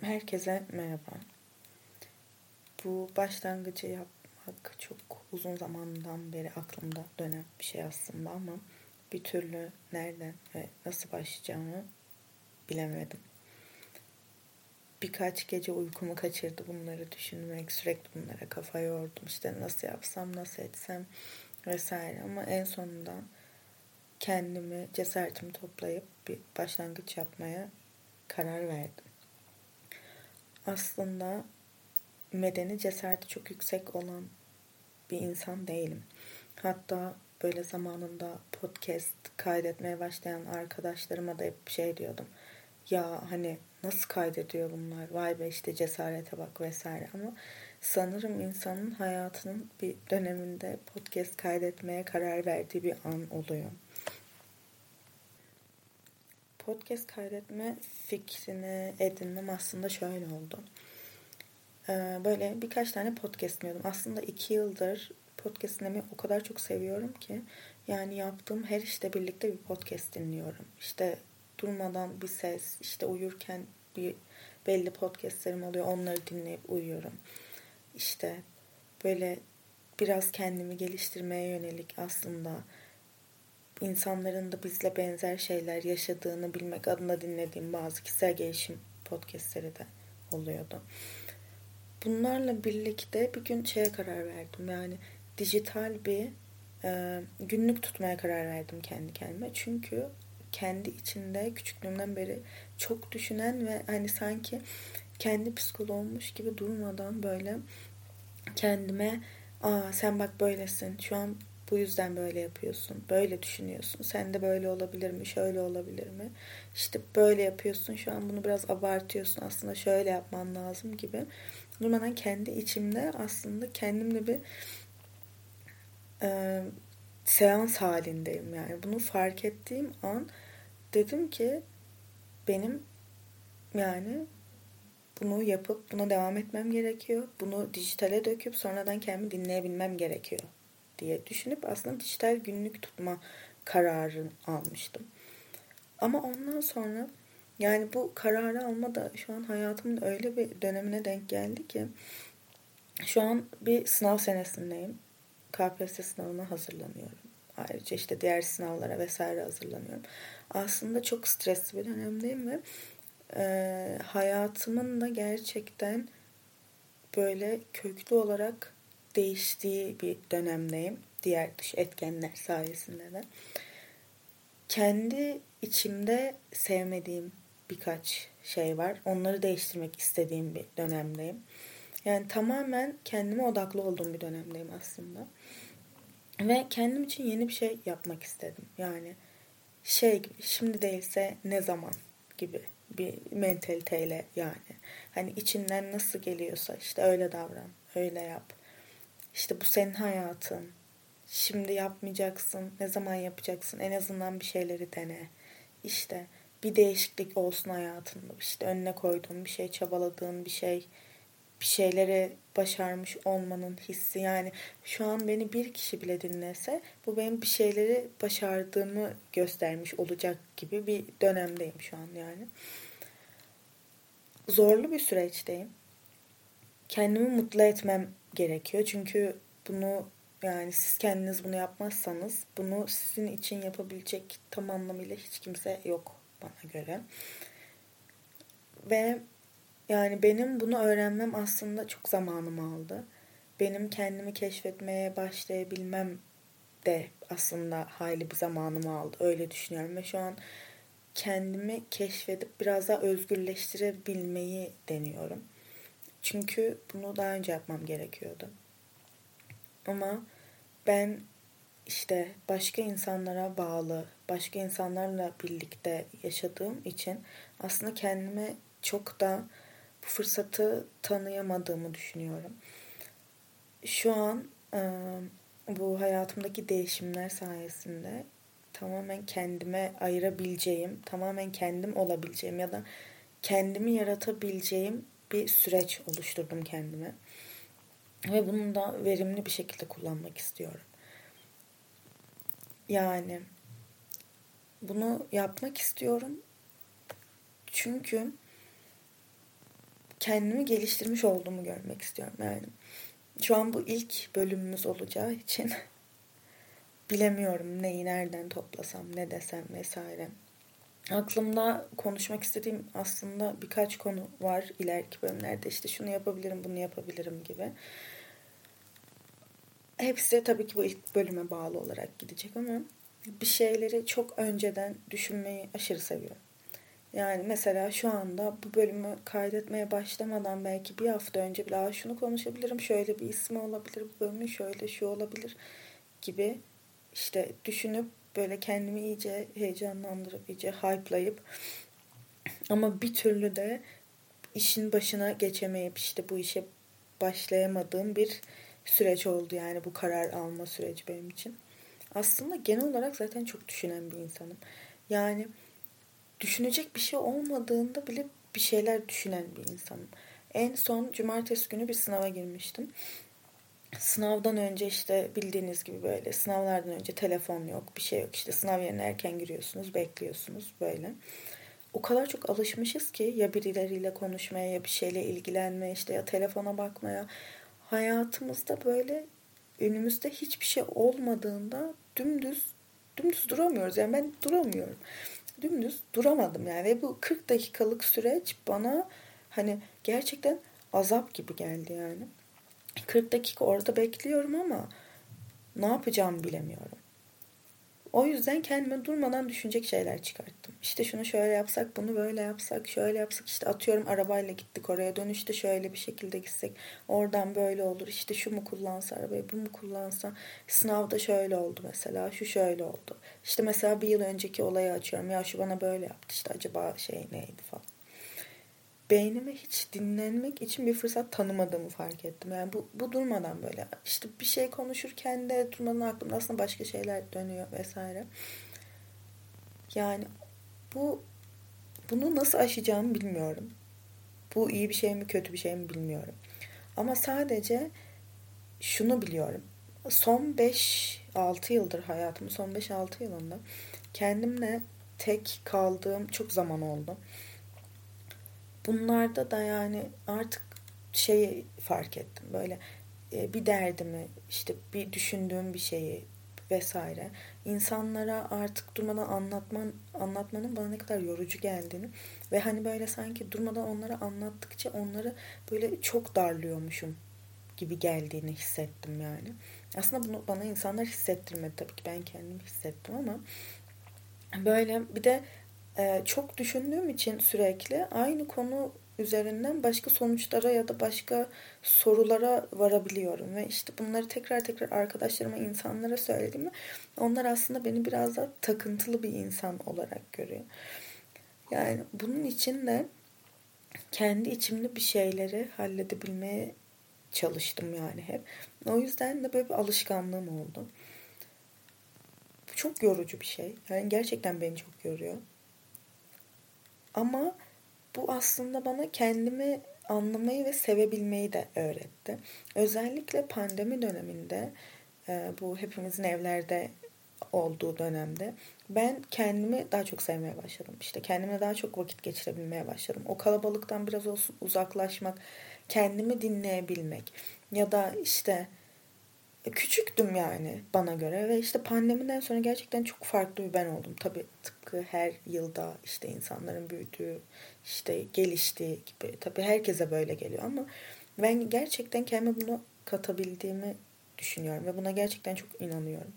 Herkese merhaba. Bu başlangıcı yapmak çok uzun zamandan beri aklımda dönen bir şey aslında ama bir türlü nereden ve nasıl başlayacağımı bilemedim. Birkaç gece uykumu kaçırdı bunları düşünmek, sürekli bunlara kafa yordum. İşte nasıl yapsam, nasıl etsem vesaire ama en sonunda kendimi, cesaretimi toplayıp bir başlangıç yapmaya karar verdim aslında medeni cesareti çok yüksek olan bir insan değilim. Hatta böyle zamanında podcast kaydetmeye başlayan arkadaşlarıma da hep şey diyordum. Ya hani nasıl kaydediyor bunlar? Vay be işte cesarete bak vesaire ama sanırım insanın hayatının bir döneminde podcast kaydetmeye karar verdiği bir an oluyor podcast kaydetme fikrini edinmem aslında şöyle oldu. Ee, böyle birkaç tane podcast dinliyordum. Aslında iki yıldır podcast dinlemeyi o kadar çok seviyorum ki yani yaptığım her işte birlikte bir podcast dinliyorum. İşte durmadan bir ses, işte uyurken bir belli podcastlerim oluyor. Onları dinleyip uyuyorum. İşte böyle biraz kendimi geliştirmeye yönelik aslında insanların da bizle benzer şeyler yaşadığını bilmek adına dinlediğim bazı kişisel gelişim podcastleri de oluyordu. Bunlarla birlikte bir gün şeye karar verdim. Yani dijital bir e, günlük tutmaya karar verdim kendi kendime. Çünkü kendi içinde küçüklüğümden beri çok düşünen ve hani sanki kendi psikoloğummuş gibi durmadan böyle kendime aa sen bak böylesin şu an bu yüzden böyle yapıyorsun. Böyle düşünüyorsun. Sen de böyle olabilir mi? Şöyle olabilir mi? İşte böyle yapıyorsun. Şu an bunu biraz abartıyorsun. Aslında şöyle yapman lazım gibi. Durmadan kendi içimde aslında kendimle bir e, seans halindeyim yani. Bunu fark ettiğim an dedim ki benim yani bunu yapıp buna devam etmem gerekiyor. Bunu dijitale döküp sonradan kendimi dinleyebilmem gerekiyor diye düşünüp aslında dijital günlük tutma kararı almıştım. Ama ondan sonra yani bu kararı alma da şu an hayatımın öyle bir dönemine denk geldi ki şu an bir sınav senesindeyim. KPSS sınavına hazırlanıyorum. Ayrıca işte diğer sınavlara vesaire hazırlanıyorum. Aslında çok stresli bir dönemdeyim ve e, hayatımın da gerçekten böyle köklü olarak değiştiği bir dönemdeyim. Diğer dış etkenler sayesinde de. Kendi içimde sevmediğim birkaç şey var. Onları değiştirmek istediğim bir dönemdeyim. Yani tamamen kendime odaklı olduğum bir dönemdeyim aslında. Ve kendim için yeni bir şey yapmak istedim. Yani şey gibi şimdi değilse ne zaman gibi bir mentaliteyle yani. Hani içinden nasıl geliyorsa işte öyle davran, öyle yap. İşte bu senin hayatın. Şimdi yapmayacaksın. Ne zaman yapacaksın? En azından bir şeyleri dene. İşte bir değişiklik olsun hayatında. İşte önüne koyduğun bir şey, çabaladığın bir şey, bir şeyleri başarmış olmanın hissi. Yani şu an beni bir kişi bile dinlese bu benim bir şeyleri başardığımı göstermiş olacak gibi bir dönemdeyim şu an yani. Zorlu bir süreçteyim. Kendimi mutlu etmem gerekiyor. Çünkü bunu yani siz kendiniz bunu yapmazsanız bunu sizin için yapabilecek tam anlamıyla hiç kimse yok bana göre. Ve yani benim bunu öğrenmem aslında çok zamanımı aldı. Benim kendimi keşfetmeye başlayabilmem de aslında hayli bir zamanımı aldı. Öyle düşünüyorum ve şu an kendimi keşfedip biraz daha özgürleştirebilmeyi deniyorum. Çünkü bunu daha önce yapmam gerekiyordu. Ama ben işte başka insanlara bağlı, başka insanlarla birlikte yaşadığım için aslında kendime çok da bu fırsatı tanıyamadığımı düşünüyorum. Şu an bu hayatımdaki değişimler sayesinde tamamen kendime ayırabileceğim, tamamen kendim olabileceğim ya da kendimi yaratabileceğim bir süreç oluşturdum kendime. Ve bunu da verimli bir şekilde kullanmak istiyorum. Yani bunu yapmak istiyorum. Çünkü kendimi geliştirmiş olduğumu görmek istiyorum yani. Şu an bu ilk bölümümüz olacağı için bilemiyorum neyi nereden toplasam, ne desem vesaire. Aklımda konuşmak istediğim aslında birkaç konu var ileriki bölümlerde. işte şunu yapabilirim, bunu yapabilirim gibi. Hepsi tabii ki bu ilk bölüme bağlı olarak gidecek ama bir şeyleri çok önceden düşünmeyi aşırı seviyorum. Yani mesela şu anda bu bölümü kaydetmeye başlamadan belki bir hafta önce bile şunu konuşabilirim, şöyle bir ismi olabilir, bu bölümün şöyle şu olabilir gibi işte düşünüp böyle kendimi iyice heyecanlandırıp iyice hype'layıp ama bir türlü de işin başına geçemeyip işte bu işe başlayamadığım bir süreç oldu yani bu karar alma süreci benim için. Aslında genel olarak zaten çok düşünen bir insanım. Yani düşünecek bir şey olmadığında bile bir şeyler düşünen bir insanım. En son cumartesi günü bir sınava girmiştim. Sınavdan önce işte bildiğiniz gibi böyle sınavlardan önce telefon yok, bir şey yok. İşte sınav yerine erken giriyorsunuz, bekliyorsunuz böyle. O kadar çok alışmışız ki ya birileriyle konuşmaya ya bir şeyle ilgilenmeye işte ya telefona bakmaya. Hayatımızda böyle önümüzde hiçbir şey olmadığında dümdüz dümdüz duramıyoruz. Yani ben duramıyorum. Dümdüz duramadım yani. Ve bu 40 dakikalık süreç bana hani gerçekten azap gibi geldi yani. 40 dakika orada bekliyorum ama ne yapacağımı bilemiyorum. O yüzden kendime durmadan düşünecek şeyler çıkarttım. İşte şunu şöyle yapsak, bunu böyle yapsak, şöyle yapsak. İşte atıyorum arabayla gittik oraya. Dönüşte şöyle bir şekilde gitsek. Oradan böyle olur. İşte şu mu kullansa arabayı, bu mu kullansa. Sınavda şöyle oldu mesela. Şu şöyle oldu. İşte mesela bir yıl önceki olayı açıyorum. Ya şu bana böyle yaptı. İşte acaba şey neydi falan beynime hiç dinlenmek için bir fırsat tanımadığımı fark ettim. Yani bu, bu durmadan böyle işte bir şey konuşurken de durmadan aklımda aslında başka şeyler dönüyor vesaire. Yani bu bunu nasıl aşacağımı bilmiyorum. Bu iyi bir şey mi kötü bir şey mi bilmiyorum. Ama sadece şunu biliyorum. Son 5-6 yıldır hayatımın son 5-6 yılında kendimle tek kaldığım çok zaman oldu bunlarda da yani artık şeyi fark ettim böyle e, bir derdimi işte bir düşündüğüm bir şeyi vesaire insanlara artık durmadan anlatman anlatmanın bana ne kadar yorucu geldiğini ve hani böyle sanki durmadan onlara anlattıkça onları böyle çok darlıyormuşum gibi geldiğini hissettim yani. Aslında bunu bana insanlar hissettirmedi tabii ki ben kendim hissettim ama böyle bir de e, çok düşündüğüm için sürekli aynı konu üzerinden başka sonuçlara ya da başka sorulara varabiliyorum ve işte bunları tekrar tekrar arkadaşlarıma, insanlara söylediğimde onlar aslında beni biraz da takıntılı bir insan olarak görüyor. Yani bunun için de kendi içimde bir şeyleri halledebilmeye çalıştım yani hep. O yüzden de böyle bir alışkanlığım oldu. Bu çok yorucu bir şey. Yani gerçekten beni çok yoruyor. Ama bu aslında bana kendimi anlamayı ve sevebilmeyi de öğretti. Özellikle pandemi döneminde e, bu hepimizin evlerde olduğu dönemde ben kendimi daha çok sevmeye başladım. İşte kendime daha çok vakit geçirebilmeye başladım. O kalabalıktan biraz olsun uzaklaşmak, kendimi dinleyebilmek ya da işte küçüktüm yani bana göre ve işte pandemiden sonra gerçekten çok farklı bir ben oldum. Tabii tıpkı her yılda işte insanların büyüdüğü, işte geliştiği gibi. Tabii herkese böyle geliyor ama ben gerçekten kendime bunu katabildiğimi düşünüyorum ve buna gerçekten çok inanıyorum.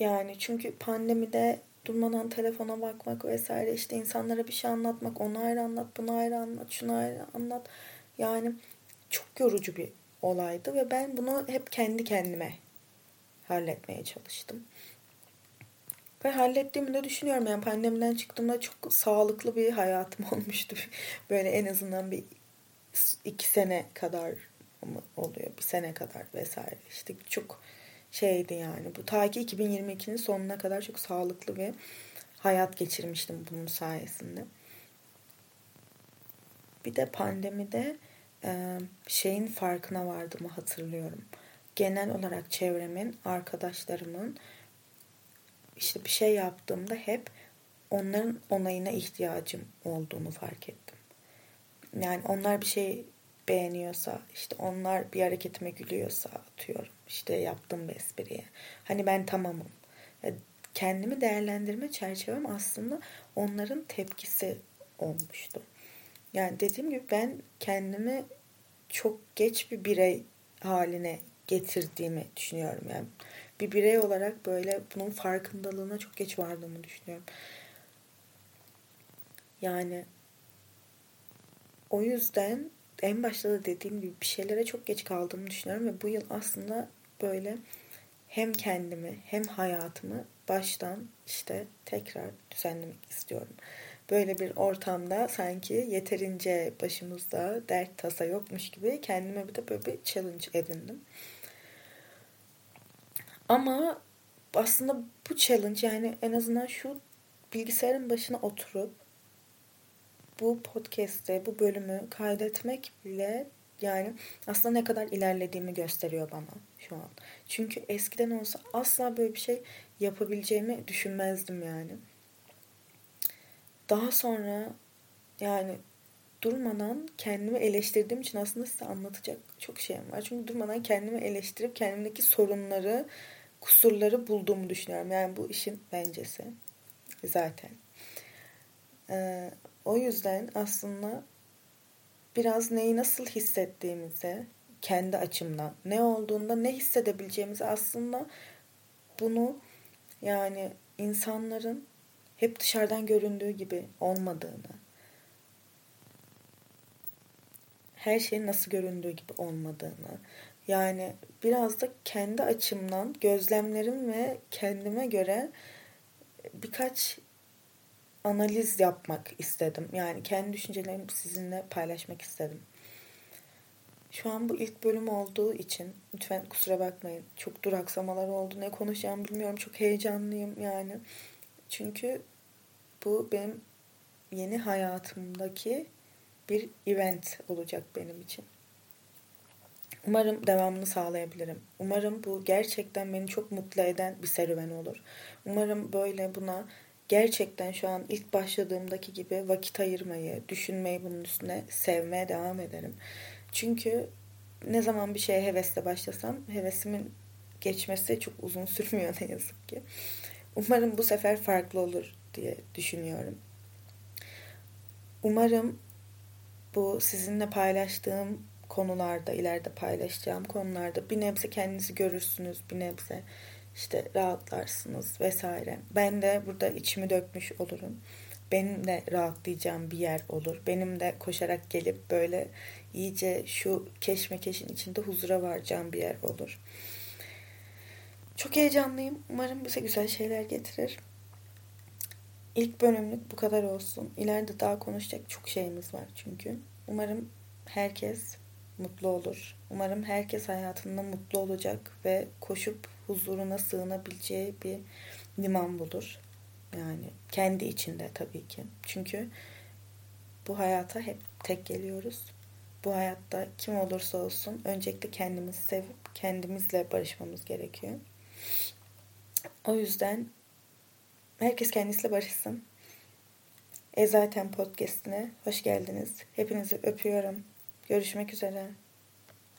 Yani çünkü pandemide durmadan telefona bakmak vesaire işte insanlara bir şey anlatmak, onu ayrı anlat, bunu ayrı anlat, şunu ayrı anlat. Yani çok yorucu bir olaydı ve ben bunu hep kendi kendime halletmeye çalıştım. Ve hallettiğimi de düşünüyorum. Yani pandemiden çıktığımda çok sağlıklı bir hayatım olmuştu. Böyle en azından bir iki sene kadar mı oluyor? Bir sene kadar vesaire. İşte çok şeydi yani. Bu ta ki 2022'nin sonuna kadar çok sağlıklı bir hayat geçirmiştim bunun sayesinde. Bir de pandemide şeyin farkına vardığımı hatırlıyorum. Genel olarak çevremin, arkadaşlarımın işte bir şey yaptığımda hep onların onayına ihtiyacım olduğunu fark ettim. yani onlar bir şey beğeniyorsa, işte onlar bir hareketime gülüyorsa atıyorum. işte yaptığım bir espriye. Hani ben tamamım. Kendimi değerlendirme çerçevem aslında onların tepkisi olmuştu. Yani dediğim gibi ben kendimi çok geç bir birey haline getirdiğimi düşünüyorum. Yani bir birey olarak böyle bunun farkındalığına çok geç vardığımı düşünüyorum. Yani o yüzden en başta da dediğim gibi bir şeylere çok geç kaldığımı düşünüyorum ve bu yıl aslında böyle hem kendimi hem hayatımı baştan işte tekrar düzenlemek istiyorum. Böyle bir ortamda sanki yeterince başımızda dert tasa yokmuş gibi kendime bir de böyle bir challenge edindim. Ama aslında bu challenge yani en azından şu bilgisayarın başına oturup bu podcast'te bu bölümü kaydetmek bile yani aslında ne kadar ilerlediğimi gösteriyor bana şu an. Çünkü eskiden olsa asla böyle bir şey yapabileceğimi düşünmezdim yani. Daha sonra yani durmadan kendimi eleştirdiğim için aslında size anlatacak çok şeyim var. Çünkü durmadan kendimi eleştirip kendimdeki sorunları, kusurları bulduğumu düşünüyorum. Yani bu işin bencesi zaten. Ee, o yüzden aslında biraz neyi nasıl hissettiğimizi kendi açımdan ne olduğunda ne hissedebileceğimizi aslında bunu yani insanların hep dışarıdan göründüğü gibi olmadığını her şeyin nasıl göründüğü gibi olmadığını yani biraz da kendi açımdan gözlemlerim ve kendime göre birkaç analiz yapmak istedim. Yani kendi düşüncelerimi sizinle paylaşmak istedim. Şu an bu ilk bölüm olduğu için lütfen kusura bakmayın. Çok duraksamalar oldu. Ne konuşacağımı bilmiyorum. Çok heyecanlıyım yani. Çünkü bu benim yeni hayatımdaki bir event olacak benim için. Umarım devamını sağlayabilirim. Umarım bu gerçekten beni çok mutlu eden bir serüven olur. Umarım böyle buna gerçekten şu an ilk başladığımdaki gibi vakit ayırmayı, düşünmeyi bunun üstüne sevmeye devam ederim. Çünkü ne zaman bir şeye hevesle başlasam hevesimin geçmesi çok uzun sürmüyor ne yazık ki. Umarım bu sefer farklı olur diye düşünüyorum. Umarım bu sizinle paylaştığım konularda, ileride paylaşacağım konularda bir nebze kendinizi görürsünüz, bir nebze işte rahatlarsınız vesaire. Ben de burada içimi dökmüş olurum. Benim de rahatlayacağım bir yer olur. Benim de koşarak gelip böyle iyice şu keşmekeşin içinde huzura varacağım bir yer olur. Çok heyecanlıyım. Umarım bize güzel şeyler getirir. İlk bölümlük bu kadar olsun. İleride daha konuşacak çok şeyimiz var çünkü. Umarım herkes mutlu olur. Umarım herkes hayatında mutlu olacak ve koşup huzuruna sığınabileceği bir liman bulur. Yani kendi içinde tabii ki. Çünkü bu hayata hep tek geliyoruz. Bu hayatta kim olursa olsun öncelikle kendimizi sevip kendimizle barışmamız gerekiyor. O yüzden herkes kendisiyle barışsın. E zaten podcastine hoş geldiniz. Hepinizi öpüyorum. Görüşmek üzere.